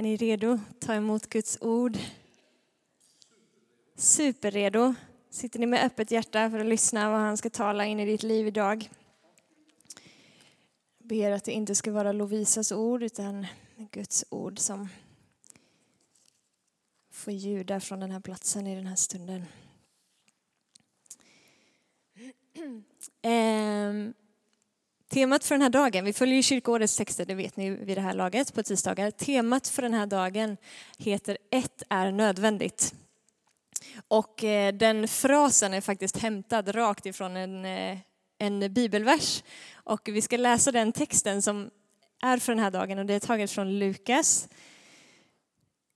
Är ni redo att ta emot Guds ord? Superredo. Sitter ni med öppet hjärta för att lyssna vad han ska tala in i ditt liv idag? Jag ber att det inte ska vara Lovisas ord utan Guds ord som får ljuda från den här platsen i den här stunden. Ehm, Temat för den här dagen, vi följer ju kyrkoårets texter, det vet ni vid det här laget på tisdagar. Temat för den här dagen heter Ett är nödvändigt. Och eh, den frasen är faktiskt hämtad rakt ifrån en, eh, en bibelvers. Och vi ska läsa den texten som är för den här dagen och det är taget från Lukas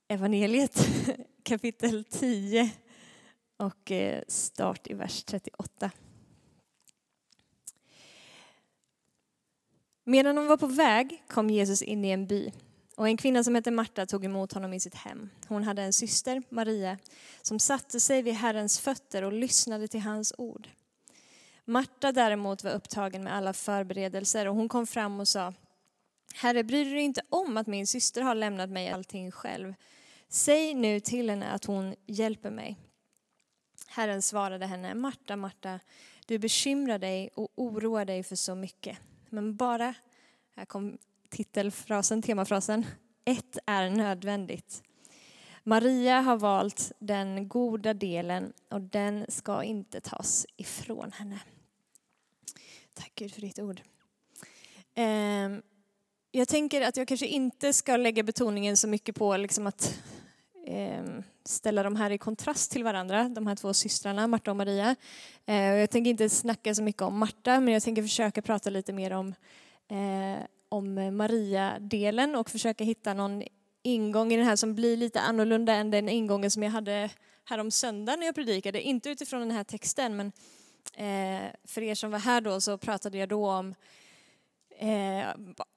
evangeliet kapitel 10 och eh, start i vers 38. Medan de var på väg kom Jesus in i en by och en kvinna som hette Marta tog emot honom i sitt hem. Hon hade en syster, Maria, som satte sig vid Herrens fötter och lyssnade till hans ord. Marta däremot var upptagen med alla förberedelser och hon kom fram och sa Herre, bryr du dig inte om att min syster har lämnat mig allting själv? Säg nu till henne att hon hjälper mig. Herren svarade henne, Marta, Marta, du bekymrar dig och oroar dig för så mycket. Men bara, här kom titelfrasen, temafrasen, ett är nödvändigt. Maria har valt den goda delen och den ska inte tas ifrån henne. Tack Gud för ditt ord. Ehm, jag tänker att jag kanske inte ska lägga betoningen så mycket på liksom att Ehm, ställa de här i kontrast till varandra, de här två systrarna, Marta och Maria. Eh, jag tänker inte snacka så mycket om Marta, men jag tänker försöka prata lite mer om, eh, om Maria-delen och försöka hitta någon ingång i den här som blir lite annorlunda än den ingången som jag hade här om söndagen när jag predikade. Inte utifrån den här texten, men eh, för er som var här då så pratade jag då om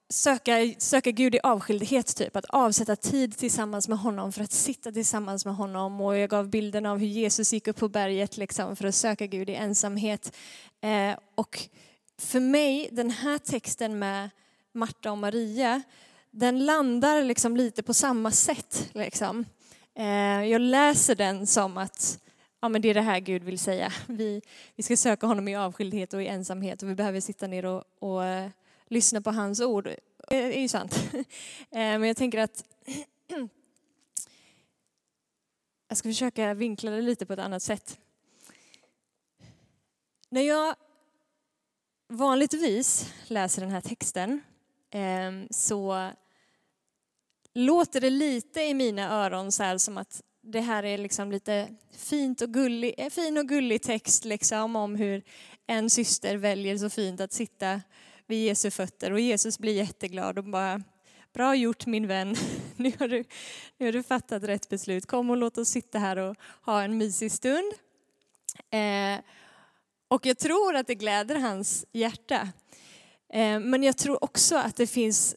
söka, söka Gud i avskildhet, typ. Att avsätta tid tillsammans med honom för att sitta tillsammans med honom. Och jag gav bilden av hur Jesus gick upp på berget liksom, för att söka Gud i ensamhet. Eh, och för mig, den här texten med Marta och Maria, den landar liksom lite på samma sätt. Liksom. Eh, jag läser den som att ja, men det är det här Gud vill säga. Vi, vi ska söka honom i avskildhet och i ensamhet och vi behöver sitta ner och, och eh, lyssna på hans ord. Det är ju sant. Eh, men jag tänker att jag ska försöka vinkla det lite på ett annat sätt. När jag vanligtvis läser den här texten ehm, så låter det lite i mina öron så här som att det här är liksom lite fint och gullig, eh, fin och gullig text liksom om hur en syster väljer så fint att sitta vid Jesu fötter och Jesus blir jätteglad och bara Bra gjort min vän, nu har, du, nu har du fattat rätt beslut. Kom och låt oss sitta här och ha en mysig stund. Eh, och jag tror att det gläder hans hjärta. Eh, men jag tror också att det finns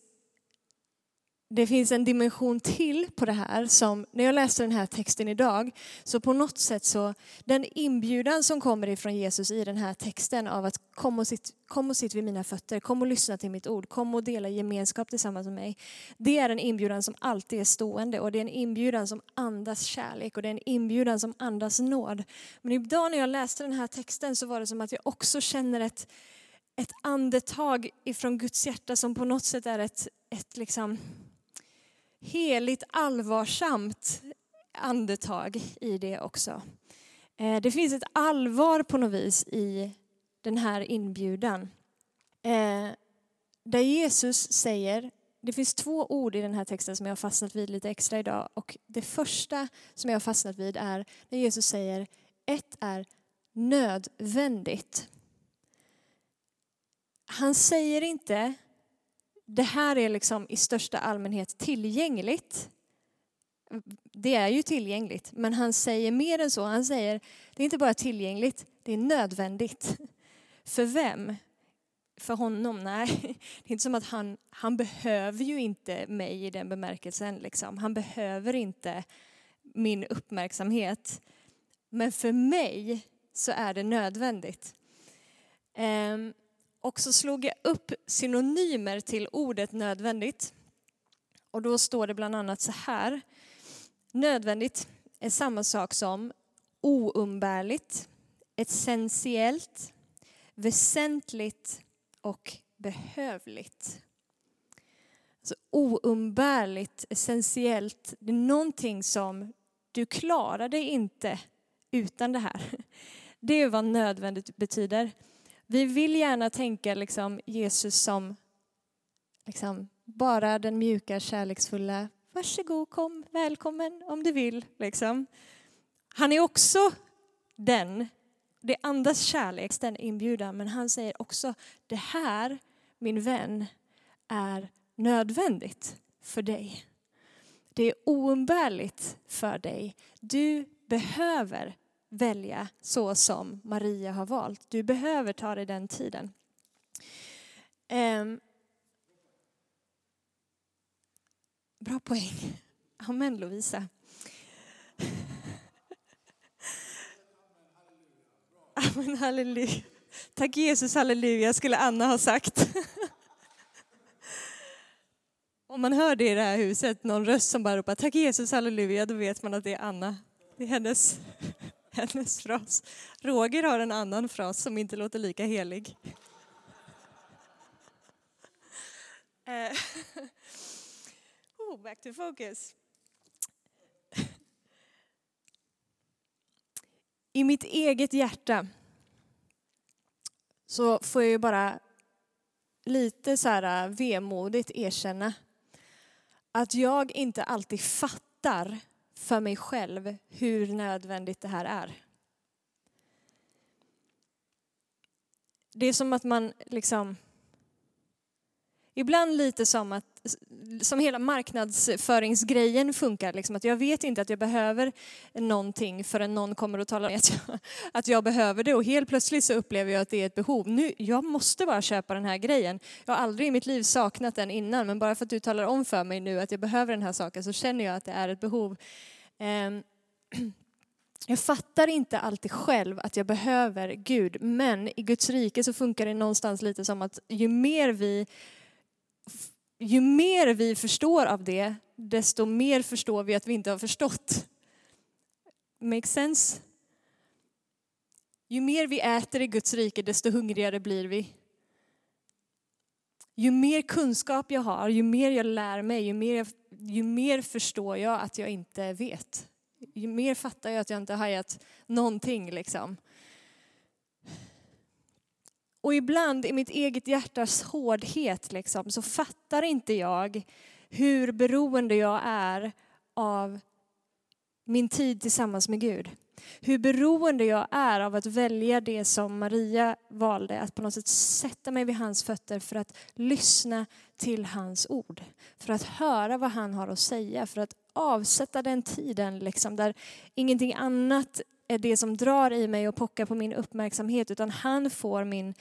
det finns en dimension till på det här som, när jag läste den här texten idag, så på något sätt så, den inbjudan som kommer ifrån Jesus i den här texten av att kom och, sitt, kom och sitt vid mina fötter, kom och lyssna till mitt ord, kom och dela gemenskap tillsammans med mig. Det är en inbjudan som alltid är stående och det är en inbjudan som andas kärlek och det är en inbjudan som andas nåd. Men idag när jag läste den här texten så var det som att jag också känner ett, ett andetag ifrån Guds hjärta som på något sätt är ett, ett liksom, heligt allvarsamt andetag i det också. Eh, det finns ett allvar på något vis i den här inbjudan. Eh, där Jesus säger, det finns två ord i den här texten som jag har fastnat vid lite extra idag. Och det första som jag har fastnat vid är när Jesus säger, ett är nödvändigt. Han säger inte det här är liksom i största allmänhet tillgängligt. Det är ju tillgängligt, men han säger mer än så. Han säger, det är inte bara tillgängligt, det är nödvändigt. För vem? För honom? Nej, det är inte som att han, han behöver ju inte mig i den bemärkelsen. Liksom. Han behöver inte min uppmärksamhet. Men för mig så är det nödvändigt. Um, och så slog jag upp synonymer till ordet nödvändigt. Och då står det bland annat så här. Nödvändigt är samma sak som oumbärligt, essentiellt, väsentligt och behövligt. Alltså oumbärligt, essentiellt, det är någonting som du klarar dig inte utan det här. Det är vad nödvändigt betyder. Vi vill gärna tänka liksom Jesus som liksom, bara den mjuka, kärleksfulla, varsågod, kom, välkommen om du vill. Liksom. Han är också den, det andas kärlek, den inbjudan, men han säger också, det här, min vän, är nödvändigt för dig. Det är oumbärligt för dig. Du behöver välja så som Maria har valt. Du behöver ta dig den tiden. Ehm, bra poäng. Amen Lovisa. Amen halleluja. Tack Jesus halleluja skulle Anna ha sagt. Om man hör det i det här huset, någon röst som bara ropar tack Jesus halleluja, då vet man att det är Anna. Det är hennes hennes fras. Roger har en annan fras som inte låter lika helig. Eh, oh, back to focus. I mitt eget hjärta så får jag ju bara lite så här vemodigt erkänna att jag inte alltid fattar för mig själv hur nödvändigt det här är. Det är som att man liksom... Ibland lite som att som hela marknadsföringsgrejen funkar. Liksom, att jag vet inte att jag behöver någonting förrän någon kommer och talar om att jag, att jag behöver det. Och helt plötsligt så upplever jag att det är ett behov. Nu, jag måste bara köpa den här grejen. Jag har aldrig i mitt liv saknat den innan, men bara för att du talar om för mig nu att jag behöver den här saken så känner jag att det är ett behov. Ehm, jag fattar inte alltid själv att jag behöver Gud, men i Guds rike så funkar det någonstans lite som att ju mer vi ju mer vi förstår av det, desto mer förstår vi att vi inte har förstått. Make sense? Ju mer vi äter i Guds rike, desto hungrigare blir vi. Ju mer kunskap jag har, ju mer jag lär mig, ju mer, ju mer förstår jag att jag inte vet. Ju mer fattar jag att jag inte har hajat någonting. Liksom. Och ibland i mitt eget hjärtas hårdhet liksom, så fattar inte jag hur beroende jag är av min tid tillsammans med Gud. Hur beroende jag är av att välja det som Maria valde, att på något sätt sätta mig vid hans fötter för att lyssna till hans ord. För att höra vad han har att säga, för att avsätta den tiden liksom, där ingenting annat är det som drar i mig och pockar på min uppmärksamhet utan han får min,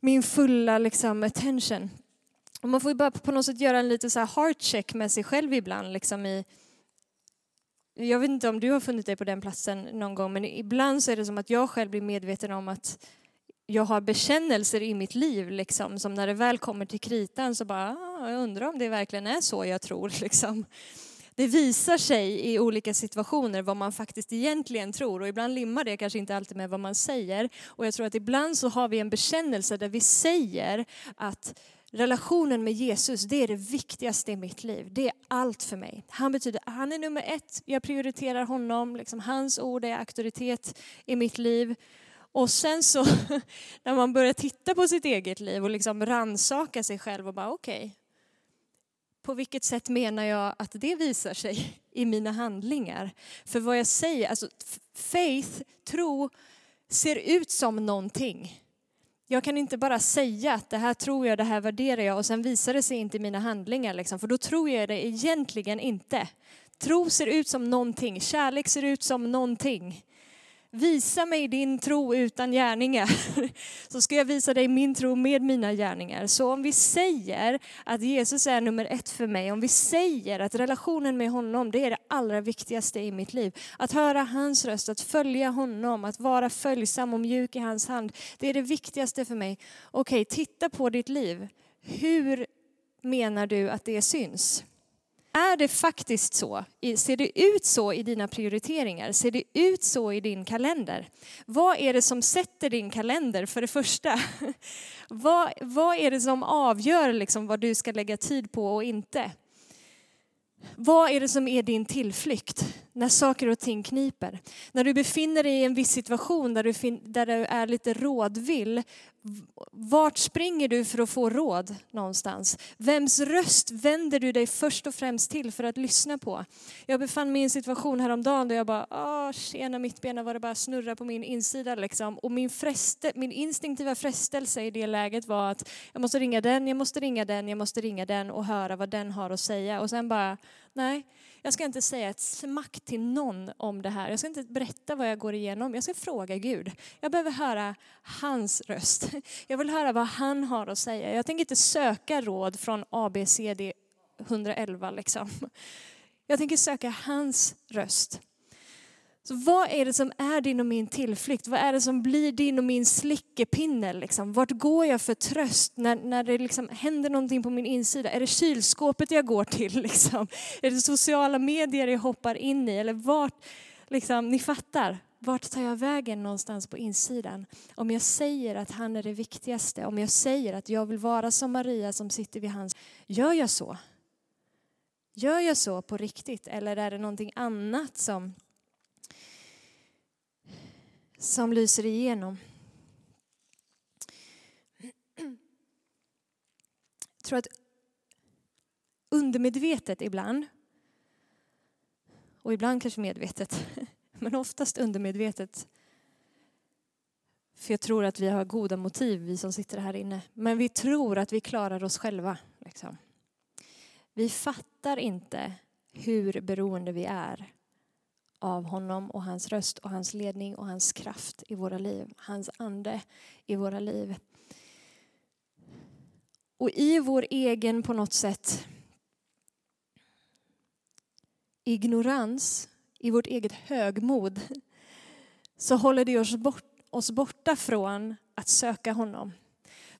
min fulla liksom, attention. Och man får ju bara på något sätt göra en liten så här heart check med sig själv ibland. Liksom i, jag vet inte om du har funnit dig på den platsen någon gång men ibland så är det som att jag själv blir medveten om att jag har bekännelser i mitt liv liksom, som när det väl kommer till kritan så bara, ah, jag undrar om det verkligen är så jag tror. Liksom det visar sig i olika situationer vad man faktiskt egentligen tror och ibland limmar det kanske inte alltid med vad man säger. Och jag tror att ibland så har vi en bekännelse där vi säger att relationen med Jesus, det är det viktigaste i mitt liv. Det är allt för mig. Han betyder, han är nummer ett, jag prioriterar honom, liksom, hans ord är auktoritet i mitt liv. Och sen så när man börjar titta på sitt eget liv och liksom ransaka sig själv och bara okej, okay, på vilket sätt menar jag att det visar sig i mina handlingar? För vad jag säger, alltså faith, tro, ser ut som någonting. Jag kan inte bara säga att det här tror jag, det här värderar jag och sen visar det sig inte i mina handlingar. Liksom, för då tror jag det egentligen inte. Tro ser ut som någonting, kärlek ser ut som någonting. Visa mig din tro utan gärningar, så ska jag visa dig min tro med mina gärningar. Så om vi säger att Jesus är nummer ett för mig, om vi säger att relationen med honom, det är det allra viktigaste i mitt liv. Att höra hans röst, att följa honom, att vara följsam och mjuk i hans hand, det är det viktigaste för mig. Okej, titta på ditt liv. Hur menar du att det syns? Är det faktiskt så? Ser det ut så i dina prioriteringar? Ser det ut så i din kalender? Vad är det som sätter din kalender för det första? vad, vad är det som avgör liksom vad du ska lägga tid på och inte? Vad är det som är din tillflykt när saker och ting kniper? När du befinner dig i en viss situation där du, där du är lite rådvill, vart springer du för att få råd någonstans? Vems röst vänder du dig först och främst till för att lyssna på? Jag befann mig i en situation häromdagen där jag bara, åh tjena mittbena var det bara snurra på min insida liksom. Och min, freste, min instinktiva frestelse i det läget var att jag måste ringa den, jag måste ringa den, jag måste ringa den och höra vad den har att säga. Och sen bara, nej, jag ska inte säga ett smack till någon om det här. Jag ska inte berätta vad jag går igenom. Jag ska fråga Gud. Jag behöver höra hans röst. Jag vill höra vad han har att säga. Jag tänker inte söka råd från ABCD 111 liksom. Jag tänker söka hans röst. Så vad är det som är din och min tillflykt? Vad är det som blir din och min slickepinne? Liksom? Vart går jag för tröst när, när det liksom händer någonting på min insida? Är det kylskåpet jag går till? Liksom? Är det sociala medier jag hoppar in i? Eller vart, liksom, ni fattar, vart tar jag vägen någonstans på insidan? Om jag säger att han är det viktigaste, om jag säger att jag vill vara som Maria som sitter vid hans... Gör jag så? Gör jag så på riktigt? Eller är det någonting annat som som lyser igenom. Jag tror att undermedvetet ibland, och ibland kanske medvetet, men oftast undermedvetet, för jag tror att vi har goda motiv, vi som sitter här inne. Men vi tror att vi klarar oss själva. Liksom. Vi fattar inte hur beroende vi är av honom och hans röst och hans ledning och hans kraft i våra liv. Hans ande i våra liv. Och i vår egen, på något sätt, ignorans, i vårt eget högmod, så håller det oss, bort, oss borta från att söka honom.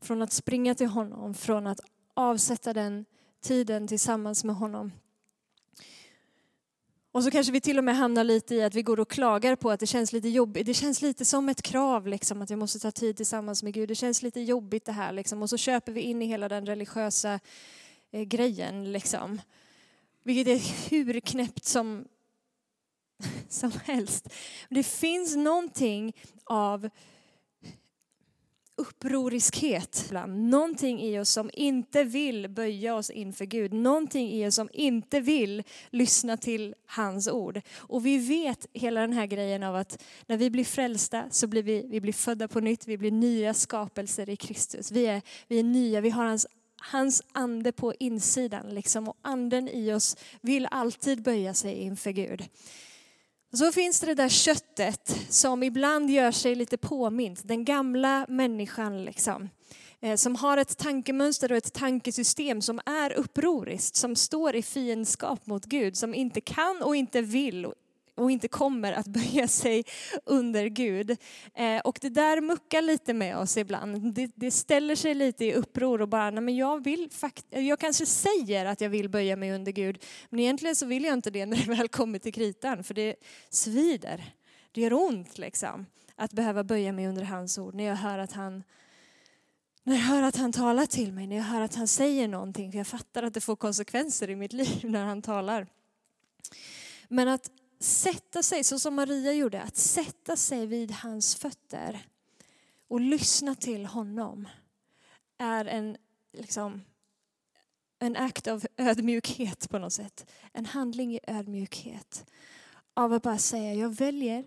Från att springa till honom, från att avsätta den tiden tillsammans med honom. Och så kanske vi till och med hamnar lite i att vi går och klagar på att det känns lite jobbigt. Det känns lite som ett krav liksom, att jag måste ta tid tillsammans med Gud. Det känns lite jobbigt det här liksom. Och så köper vi in i hela den religiösa eh, grejen liksom. Vilket är hur knäppt som, som helst. Det finns någonting av upproriskhet. Någonting i oss som inte vill böja oss inför Gud. Någonting i oss som inte vill lyssna till hans ord. Och vi vet hela den här grejen av att när vi blir frälsta så blir vi, vi blir födda på nytt. Vi blir nya skapelser i Kristus. Vi är, vi är nya, vi har hans hans ande på insidan liksom, och anden i oss vill alltid böja sig inför Gud. Så finns det det där köttet som ibland gör sig lite påmint, den gamla människan liksom. Eh, som har ett tankemönster och ett tankesystem som är upproriskt, som står i fiendskap mot Gud, som inte kan och inte vill och inte kommer att böja sig under Gud. Eh, och det där muckar lite med oss ibland. Det, det ställer sig lite i uppror och bara, nej men jag vill jag kanske säger att jag vill böja mig under Gud, men egentligen så vill jag inte det när det väl kommer till kritan, för det svider. Det gör ont liksom, att behöva böja mig under hans ord när jag hör att han när jag hör att han talar till mig, när jag hör att han säger någonting, för jag fattar att det får konsekvenser i mitt liv när han talar. Men att sätta sig, så som Maria gjorde, att sätta sig vid hans fötter och lyssna till honom är en, liksom, en akt av ödmjukhet på något sätt. En handling i ödmjukhet. Av att bara säga, jag väljer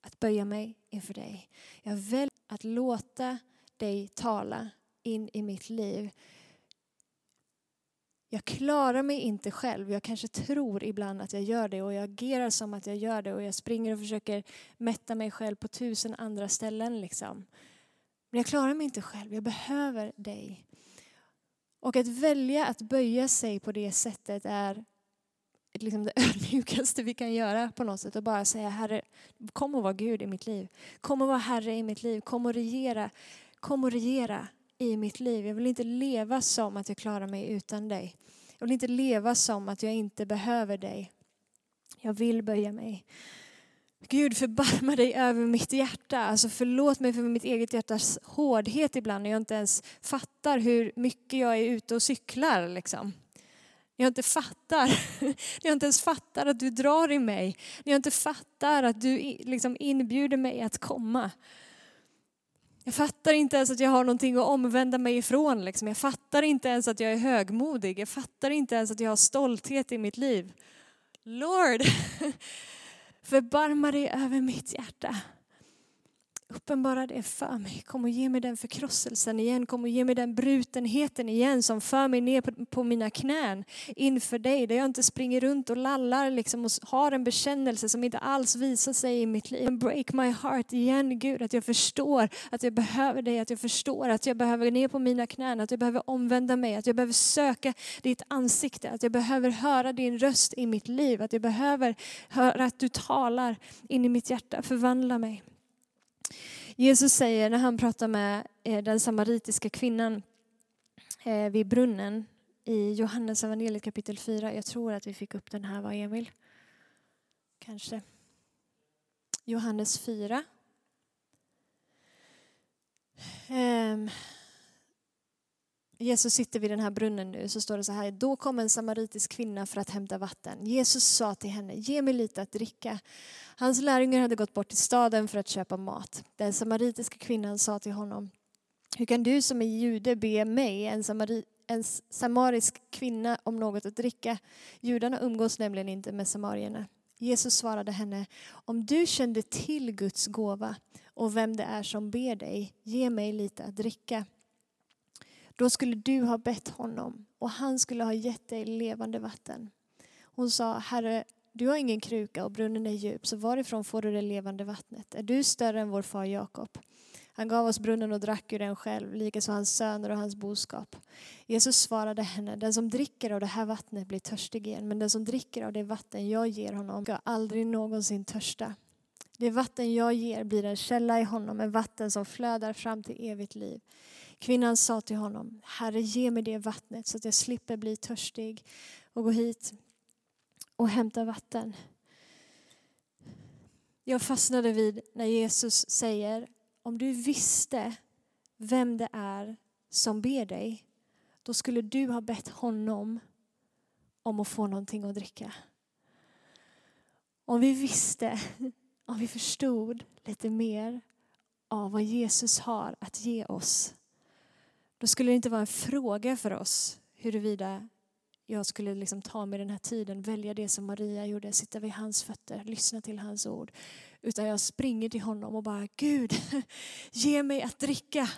att böja mig inför dig. Jag väljer att låta dig tala in i mitt liv jag klarar mig inte själv. Jag kanske tror ibland att jag gör det och jag agerar som att jag gör det och jag springer och försöker mätta mig själv på tusen andra ställen. Liksom. Men jag klarar mig inte själv. Jag behöver dig. Och att välja att böja sig på det sättet är liksom det ödmjukaste vi kan göra på något sätt. Och bara säga Herre, kom och var Gud i mitt liv. Kom och var Herre i mitt liv. Kom och regera. Kom och regera i mitt liv. Jag vill inte leva som att jag klarar mig utan dig. Jag vill inte leva som att jag inte behöver dig. Jag vill böja mig. Gud förbarma dig över mitt hjärta. Alltså förlåt mig för mitt eget hjärtas hårdhet ibland när jag inte ens fattar hur mycket jag är ute och cyklar. Liksom. När jag inte fattar, när jag inte ens fattar att du drar i mig. När jag inte fattar att du liksom inbjuder mig att komma. Jag fattar inte ens att jag har någonting att omvända mig ifrån. Liksom. Jag fattar inte ens att jag är högmodig. Jag fattar inte ens att jag har stolthet i mitt liv. Lord, förbarma dig över mitt hjärta. Uppenbara det för mig. Kom och ge mig den förkrosselsen igen. Kom och ge mig den brutenheten igen som för mig ner på, på mina knän inför dig. Där jag inte springer runt och lallar liksom och har en bekännelse som inte alls visar sig i mitt liv. Break my heart igen Gud. Att jag förstår att jag behöver dig. Att jag förstår att jag behöver ner på mina knän. Att jag behöver omvända mig. Att jag behöver söka ditt ansikte. Att jag behöver höra din röst i mitt liv. Att jag behöver höra att du talar in i mitt hjärta. Förvandla mig. Jesus säger när han pratar med eh, den samaritiska kvinnan eh, vid brunnen i Johannes evangeliet kapitel 4. Jag tror att vi fick upp den här, va Emil? Kanske. Johannes 4. Jesus sitter vid den här brunnen nu, så står det så här. Då kom en samaritisk kvinna för att hämta vatten. Jesus sa till henne, ge mig lite att dricka. Hans lärjungar hade gått bort till staden för att köpa mat. Den samaritiska kvinnan sa till honom, hur kan du som är jude be mig, en, samari, en samarisk kvinna, om något att dricka? Judarna umgås nämligen inte med samarierna. Jesus svarade henne, om du kände till Guds gåva och vem det är som ber dig, ge mig lite att dricka. Då skulle du ha bett honom och han skulle ha gett dig levande vatten. Hon sa, Herre, du har ingen kruka och brunnen är djup, så varifrån får du det levande vattnet? Är du större än vår far Jakob? Han gav oss brunnen och drack ur den själv, likaså hans söner och hans boskap. Jesus svarade henne, den som dricker av det här vattnet blir törstig igen, men den som dricker av det vatten jag ger honom ska aldrig någonsin törsta. Det vatten jag ger blir en källa i honom, en vatten som flödar fram till evigt liv. Kvinnan sa till honom, Herre ge mig det vattnet så att jag slipper bli törstig och gå hit och hämta vatten. Jag fastnade vid när Jesus säger, om du visste vem det är som ber dig, då skulle du ha bett honom om att få någonting att dricka. Om vi visste, om vi förstod lite mer av vad Jesus har att ge oss då skulle det inte vara en fråga för oss huruvida jag skulle liksom ta mig den här tiden, välja det som Maria gjorde, sitta vid hans fötter, lyssna till hans ord. Utan jag springer till honom och bara, Gud, ge mig att dricka.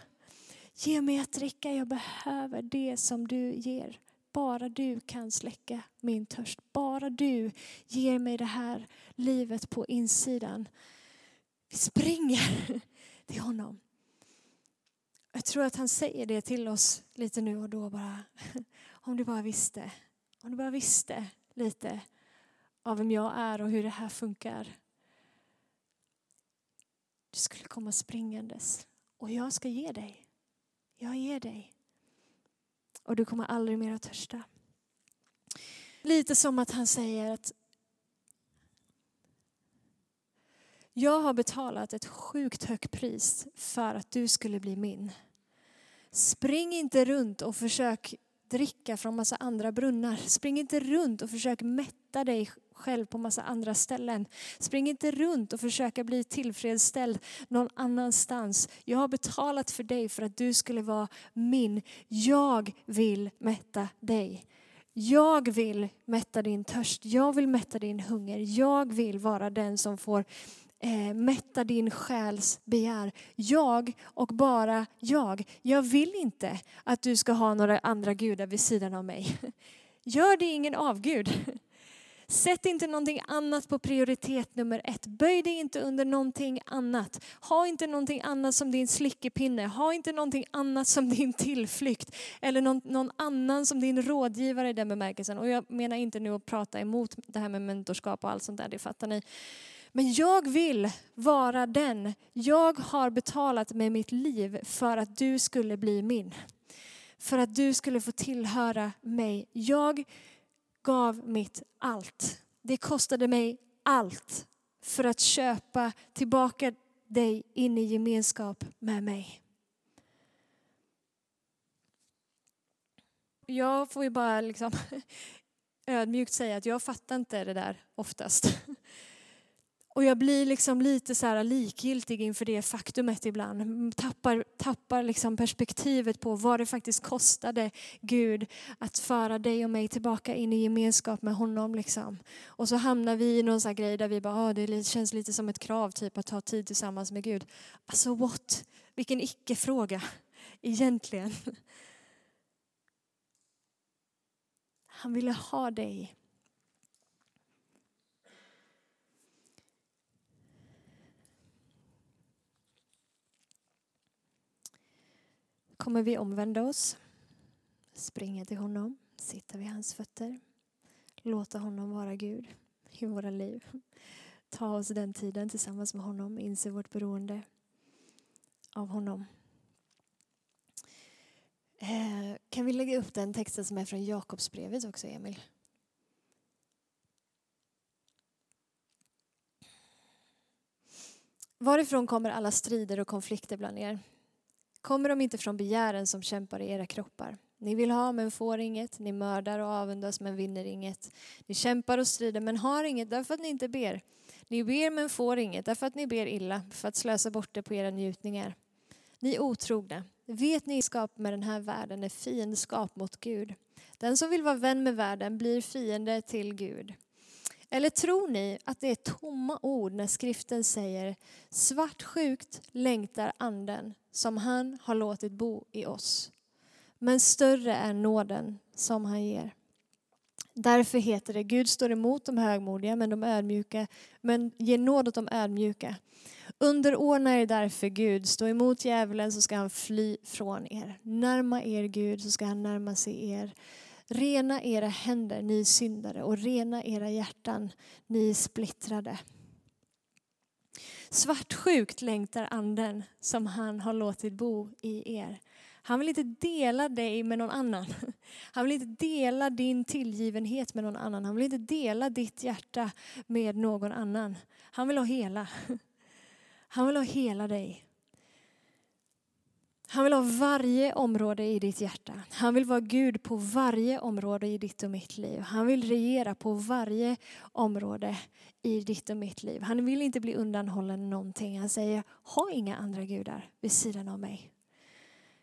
Ge mig att dricka, jag behöver det som du ger. Bara du kan släcka min törst. Bara du ger mig det här livet på insidan. Vi springer till honom. Jag tror att han säger det till oss lite nu och då bara. Om du bara visste. Om du bara visste lite av vem jag är och hur det här funkar. Du skulle komma springandes och jag ska ge dig. Jag ger dig. Och du kommer aldrig mer att törsta. Lite som att han säger att Jag har betalat ett sjukt högt pris för att du skulle bli min. Spring inte runt och försök dricka från massa andra brunnar. Spring inte runt och försök mätta dig själv på massa andra ställen. Spring inte runt och försöka bli tillfredsställd någon annanstans. Jag har betalat för dig för att du skulle vara min. Jag vill mätta dig. Jag vill mätta din törst. Jag vill mätta din hunger. Jag vill vara den som får eh, mätta din själs begär. Jag och bara jag. Jag vill inte att du ska ha några andra gudar vid sidan av mig. Gör dig ingen avgud. Sätt inte någonting annat på prioritet nummer ett. Böj dig inte under någonting annat. Ha inte någonting annat som din slickepinne. Ha inte någonting annat som din tillflykt. Eller någon, någon annan som din rådgivare i den bemärkelsen. Och jag menar inte nu att prata emot det här med mentorskap och allt sånt där, det fattar ni. Men jag vill vara den. Jag har betalat med mitt liv för att du skulle bli min. för att du skulle få tillhöra mig. Jag gav mitt allt. Det kostade mig allt för att köpa tillbaka dig in i gemenskap med mig. Jag får ju bara liksom ödmjukt säga att jag fattar inte det där oftast. Och jag blir liksom lite så här likgiltig inför det faktumet ibland. Tappar, tappar liksom perspektivet på vad det faktiskt kostade Gud att föra dig och mig tillbaka in i gemenskap med honom. Liksom. Och så hamnar vi i någon sån grej där vi bara, ah, det känns lite som ett krav typ att ha tid tillsammans med Gud. Alltså what? Vilken icke-fråga egentligen. Han ville ha dig kommer vi omvända oss, springa till honom, sitta vid hans fötter, låta honom vara Gud i våra liv. Ta oss den tiden tillsammans med honom, inse vårt beroende av honom. Eh, kan vi lägga upp den texten som är från Jakobsbrevet också, Emil? Varifrån kommer alla strider och konflikter bland er? Kommer de inte från begären som kämpar i era kroppar? Ni vill ha men får inget, ni mördar och avundas men vinner inget. Ni kämpar och strider men har inget därför att ni inte ber. Ni ber men får inget därför att ni ber illa för att slösa bort det på era njutningar. Ni otrogna, vet ni skap med den här världen är fiendskap mot Gud. Den som vill vara vän med världen blir fiende till Gud. Eller tror ni att det är tomma ord när skriften säger svartsjukt längtar anden som han har låtit bo i oss. Men större är nåden som han ger. Därför heter det Gud står emot de högmodiga men de ödmjuka men ger nåd åt de ödmjuka. Underordna er därför Gud, stå emot djävulen så ska han fly från er. Närma er Gud så ska han närma sig er. Rena era händer, ni syndare, och rena era hjärtan, ni splittrade. Svartsjukt längtar anden som han har låtit bo i er. Han vill inte dela dig med någon annan. Han vill inte dela din tillgivenhet med någon annan. Han vill inte dela ditt hjärta med någon annan. Han vill ha hela. Han vill ha hela dig. Han vill ha varje område i ditt hjärta. Han vill vara Gud på varje område i ditt och mitt liv. Han vill regera på varje område i ditt och mitt liv. Han vill inte bli undanhållen någonting. Han säger, ha inga andra gudar vid sidan av mig.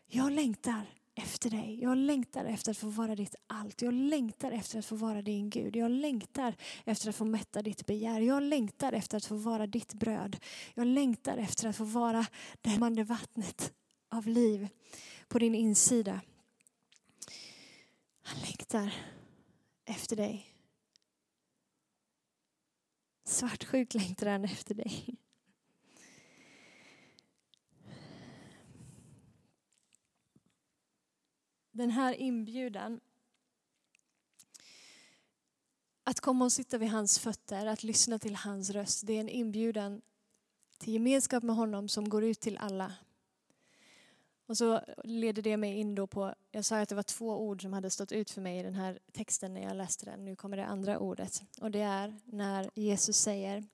Jag längtar efter dig. Jag längtar efter att få vara ditt allt. Jag längtar efter att få vara din Gud. Jag längtar efter att få mätta ditt begär. Jag längtar efter att få vara ditt bröd. Jag längtar efter att få vara det vattnet av liv på din insida. Han längtar efter dig. Svartsjukt längtar han efter dig. Den här inbjudan att komma och sitta vid hans fötter, att lyssna till hans röst, det är en inbjudan till gemenskap med honom som går ut till alla och så leder det mig in då på, jag sa att det var två ord som hade stått ut för mig i den här texten när jag läste den. Nu kommer det andra ordet. Och det är när Jesus säger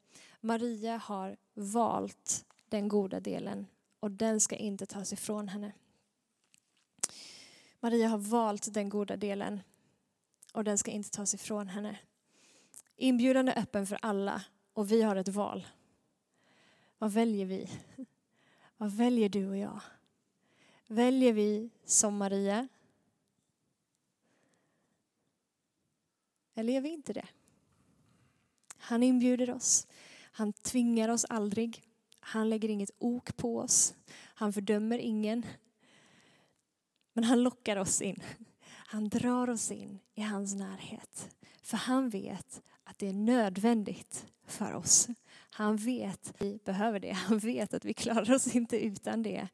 Maria har valt den goda delen och den ska inte tas ifrån henne. Maria har valt den goda delen och den ska inte tas ifrån henne. Inbjudan är öppen för alla och vi har ett val. Vad väljer vi? Vad väljer du och jag? Väljer vi som Maria? Eller gör vi inte det? Han inbjuder oss. Han tvingar oss aldrig. Han lägger inget ok på oss. Han fördömer ingen. Men han lockar oss in. Han drar oss in i hans närhet. För han vet att det är nödvändigt för oss. Han vet att vi behöver det. Han vet att vi klarar oss inte utan det.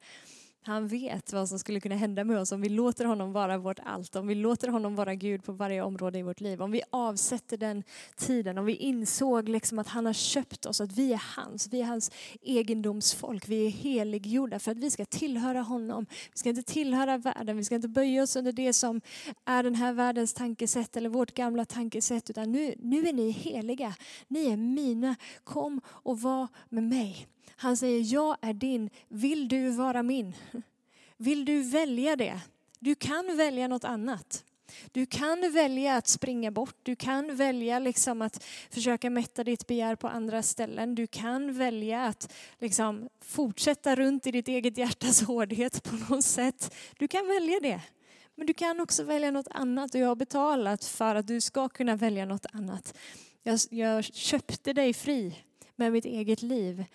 Han vet vad som skulle kunna hända med oss om vi låter honom vara vårt allt, om vi låter honom vara Gud på varje område i vårt liv. Om vi avsätter den tiden, om vi insåg liksom att han har köpt oss, att vi är hans, vi är hans egendomsfolk, vi är heliggjorda för att vi ska tillhöra honom. Vi ska inte tillhöra världen, vi ska inte böja oss under det som är den här världens tankesätt eller vårt gamla tankesätt, utan nu, nu är ni heliga, ni är mina, kom och var med mig. Han säger, jag är din, vill du vara min? Vill du välja det? Du kan välja något annat. Du kan välja att springa bort, du kan välja liksom att försöka mätta ditt begär på andra ställen. Du kan välja att liksom fortsätta runt i ditt eget hjärtas hårdhet på något sätt. Du kan välja det. Men du kan också välja något annat och jag har betalat för att du ska kunna välja något annat. Jag, jag köpte dig fri med mitt eget liv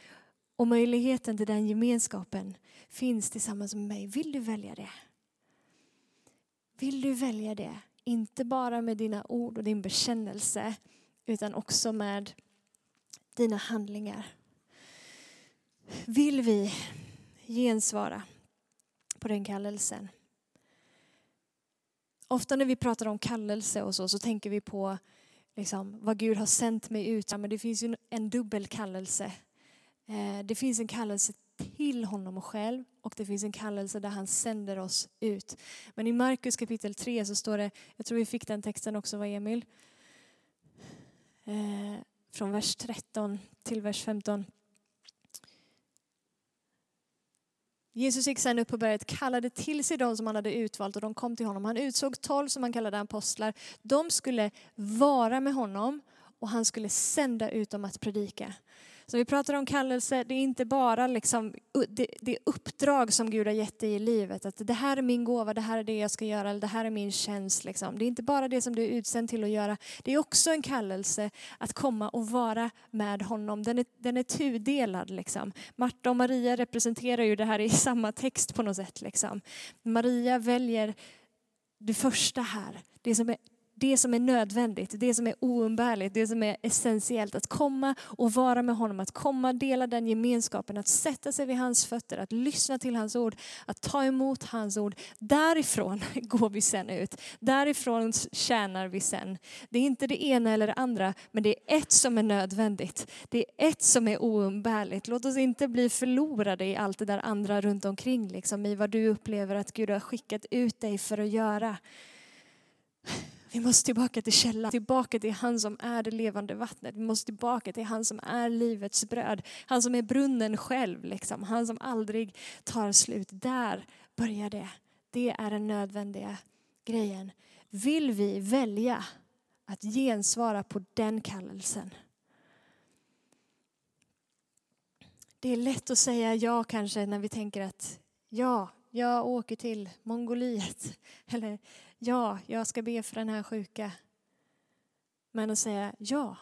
och möjligheten till den gemenskapen finns tillsammans med mig. Vill du välja det? Vill du välja det? Inte bara med dina ord och din bekännelse utan också med dina handlingar. Vill vi gensvara på den kallelsen? Ofta när vi pratar om kallelse och så, så tänker vi på liksom, vad Gud har sänt mig ut. Men det finns ju en dubbel kallelse Eh, det finns en kallelse till honom själv och det finns en kallelse där han sänder oss ut. Men i Markus kapitel 3 så står det, jag tror vi fick den texten också var Emil, eh, från vers 13 till vers 15. Jesus gick sedan upp på berget, kallade till sig de som han hade utvalt och de kom till honom. Han utsåg tolv som han kallade apostlar. De skulle vara med honom och han skulle sända ut dem att predika. Så vi pratar om kallelse, det är inte bara liksom det, det uppdrag som Gud har gett dig i livet. Att det här är min gåva, det här är det jag ska göra, eller det här är min tjänst. Liksom. Det är inte bara det som du är utsänd till att göra. Det är också en kallelse att komma och vara med honom. Den är, den är tudelad. Liksom. Marta och Maria representerar ju det här i samma text på något sätt. Liksom. Maria väljer det första här, det som är det som är nödvändigt, det som är oumbärligt, det som är essentiellt. Att komma och vara med honom, att komma och dela den gemenskapen, att sätta sig vid hans fötter, att lyssna till hans ord, att ta emot hans ord. Därifrån går vi sen ut. Därifrån tjänar vi sen. Det är inte det ena eller det andra, men det är ett som är nödvändigt. Det är ett som är oumbärligt. Låt oss inte bli förlorade i allt det där andra runt omkring, liksom, i vad du upplever att Gud har skickat ut dig för att göra. Vi måste tillbaka till källan, tillbaka till han som är det levande vattnet. Vi måste tillbaka till han som är livets bröd. Han som är brunnen själv, liksom. han som aldrig tar slut. Där börjar det. Det är den nödvändiga grejen. Vill vi välja att gensvara på den kallelsen? Det är lätt att säga ja kanske när vi tänker att ja, jag åker till Mongoliet. Eller ja, jag ska be för den här sjuka. Men att säga ja,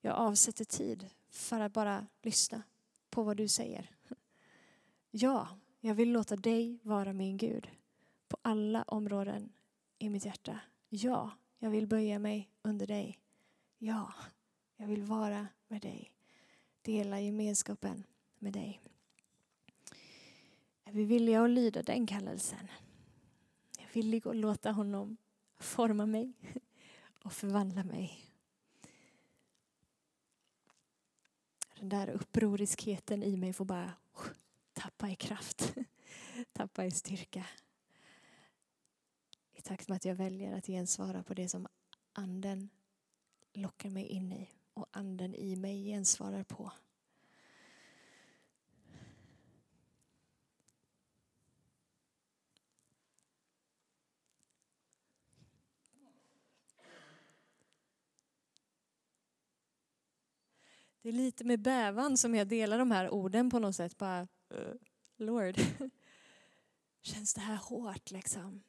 jag avsätter tid för att bara lyssna på vad du säger. Ja, jag vill låta dig vara min Gud på alla områden i mitt hjärta. Ja, jag vill böja mig under dig. Ja, jag vill vara med dig. Dela gemenskapen med dig. Är vi villiga att lyda den kallelsen? Villig att låta honom forma mig och förvandla mig. Den där upproriskheten i mig får bara tappa i kraft, tappa i styrka. I takt med att jag väljer att gensvara på det som anden lockar mig in i och anden i mig gensvarar på. Det är lite med bävan som jag delar de här orden på något sätt. Bara, eh, Lord, känns det här hårt liksom?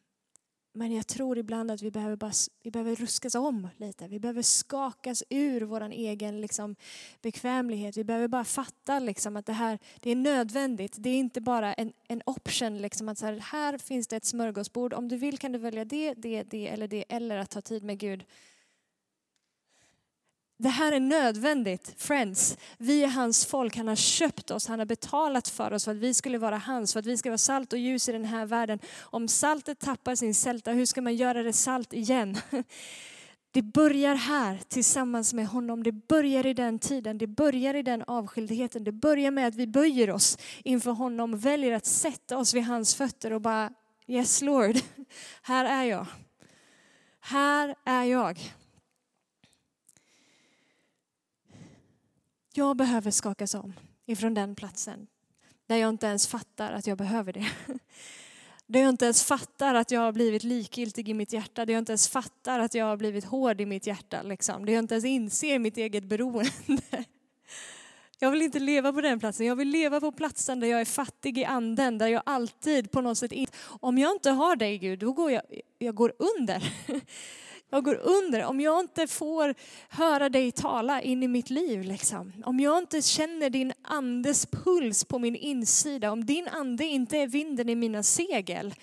Men jag tror ibland att vi behöver, bara, vi behöver ruskas om lite. Vi behöver skakas ur vår egen liksom, bekvämlighet. Vi behöver bara fatta liksom, att det här det är nödvändigt. Det är inte bara en, en option. Liksom, att så här, här finns det ett smörgåsbord. Om du vill kan du välja det, det, det eller det. Eller att ta tid med Gud det här är nödvändigt, friends. Vi är hans folk, han har köpt oss, han har betalat för oss för att vi skulle vara hans, för att vi ska vara salt och ljus i den här världen. Om saltet tappar sin sälta, hur ska man göra det salt igen? Det börjar här tillsammans med honom. Det börjar i den tiden, det börjar i den avskildheten. Det börjar med att vi böjer oss inför honom, väljer att sätta oss vid hans fötter och bara Yes Lord, här är jag. Här är jag. Jag behöver skakas om ifrån den platsen där jag inte ens fattar att jag behöver det. Där jag inte ens fattar att jag har blivit likgiltig i mitt hjärta. Där jag inte ens fattar att jag har blivit hård i mitt hjärta. Liksom. Där jag inte ens inser mitt eget beroende. Jag vill inte leva på den platsen. Jag vill leva på platsen där jag är fattig i anden. Där jag alltid på något sätt... Om jag inte har dig Gud, då går jag, jag går under. Jag går under om jag inte får höra dig tala in i mitt liv. Liksom. Om jag inte känner din andes puls på min insida. Om din ande inte är vinden i mina segel.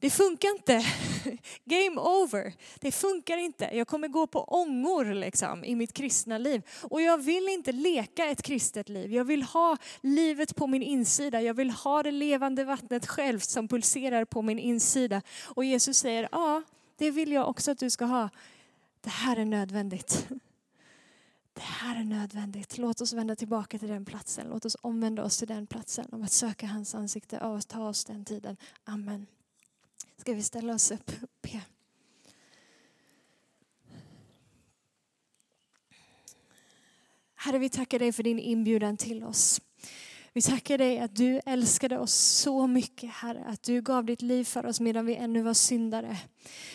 Det funkar inte. Game over. Det funkar inte. Jag kommer gå på ångor liksom, i mitt kristna liv. Och jag vill inte leka ett kristet liv. Jag vill ha livet på min insida. Jag vill ha det levande vattnet själv som pulserar på min insida. Och Jesus säger, ja, det vill jag också att du ska ha. Det här är nödvändigt. Det här är nödvändigt. Låt oss vända tillbaka till den platsen. Låt oss omvända oss till den platsen om att söka hans ansikte och ta oss den tiden. Amen. Ska vi ställa oss upp och be? Herre, vi tackar dig för din inbjudan till oss. Vi tackar dig att du älskade oss så mycket, Herre, att du gav ditt liv för oss medan vi ännu var syndare.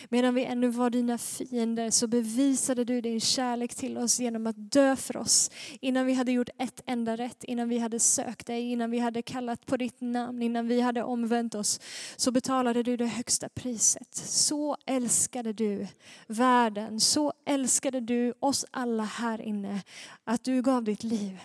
Medan vi ännu var dina fiender så bevisade du din kärlek till oss genom att dö för oss. Innan vi hade gjort ett enda rätt, innan vi hade sökt dig, innan vi hade kallat på ditt namn, innan vi hade omvänt oss, så betalade du det högsta priset. Så älskade du världen, så älskade du oss alla här inne, att du gav ditt liv.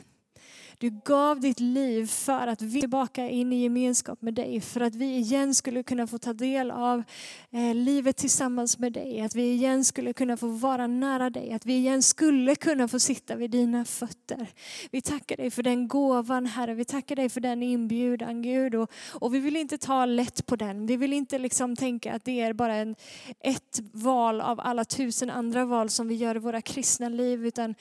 Du gav ditt liv för att vi tillbaka in i gemenskap med dig. För att vi igen skulle kunna få ta del av eh, livet tillsammans med dig. Att vi igen skulle kunna få vara nära dig. Att vi igen skulle kunna få sitta vid dina fötter. Vi tackar dig för den gåvan Herre. Vi tackar dig för den inbjudan Gud. Och, och vi vill inte ta lätt på den. Vi vill inte liksom tänka att det är bara en, ett val av alla tusen andra val som vi gör i våra kristna liv. Utan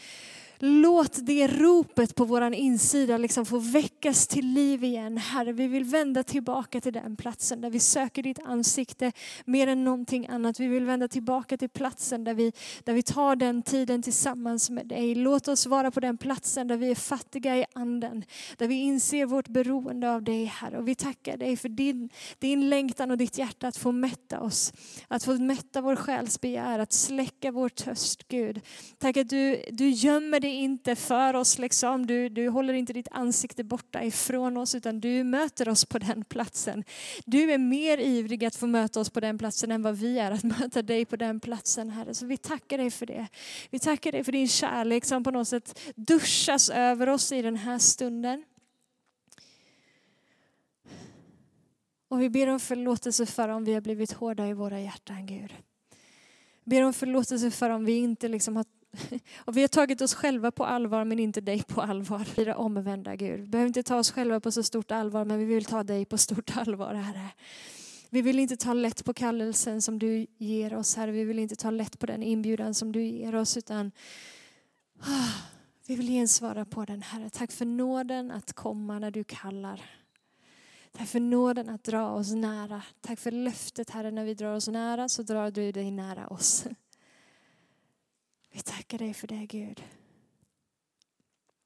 Låt det ropet på vår insida liksom få väckas till liv igen. Herre, vi vill vända tillbaka till den platsen där vi söker ditt ansikte mer än någonting annat. Vi vill vända tillbaka till platsen där vi, där vi tar den tiden tillsammans med dig. Låt oss vara på den platsen där vi är fattiga i anden. Där vi inser vårt beroende av dig Herre. Och vi tackar dig för din, din längtan och ditt hjärta att få mätta oss. Att få mätta vår själs begär, att släcka vår törst Gud. Tack att du, du gömmer dig inte för oss, liksom. du, du håller inte ditt ansikte borta ifrån oss utan du möter oss på den platsen. Du är mer ivrig att få möta oss på den platsen än vad vi är att möta dig på den platsen Herre. Så vi tackar dig för det. Vi tackar dig för din kärlek som på något sätt duschas över oss i den här stunden. Och vi ber om förlåtelse för om vi har blivit hårda i våra hjärtan Gud. Ber om förlåtelse för om vi inte liksom har Och vi har tagit oss själva på allvar men inte dig på allvar. Vi är omvända Gud. Vi behöver inte ta oss själva på så stort allvar men vi vill ta dig på stort allvar Herre. Vi vill inte ta lätt på kallelsen som du ger oss Herre. Vi vill inte ta lätt på den inbjudan som du ger oss utan ah, vi vill gensvara på den Herre. Tack för nåden att komma när du kallar. Tack för nåden att dra oss nära. Tack för löftet Herre när vi drar oss nära så drar du dig nära oss. Vi tackar dig för det Gud.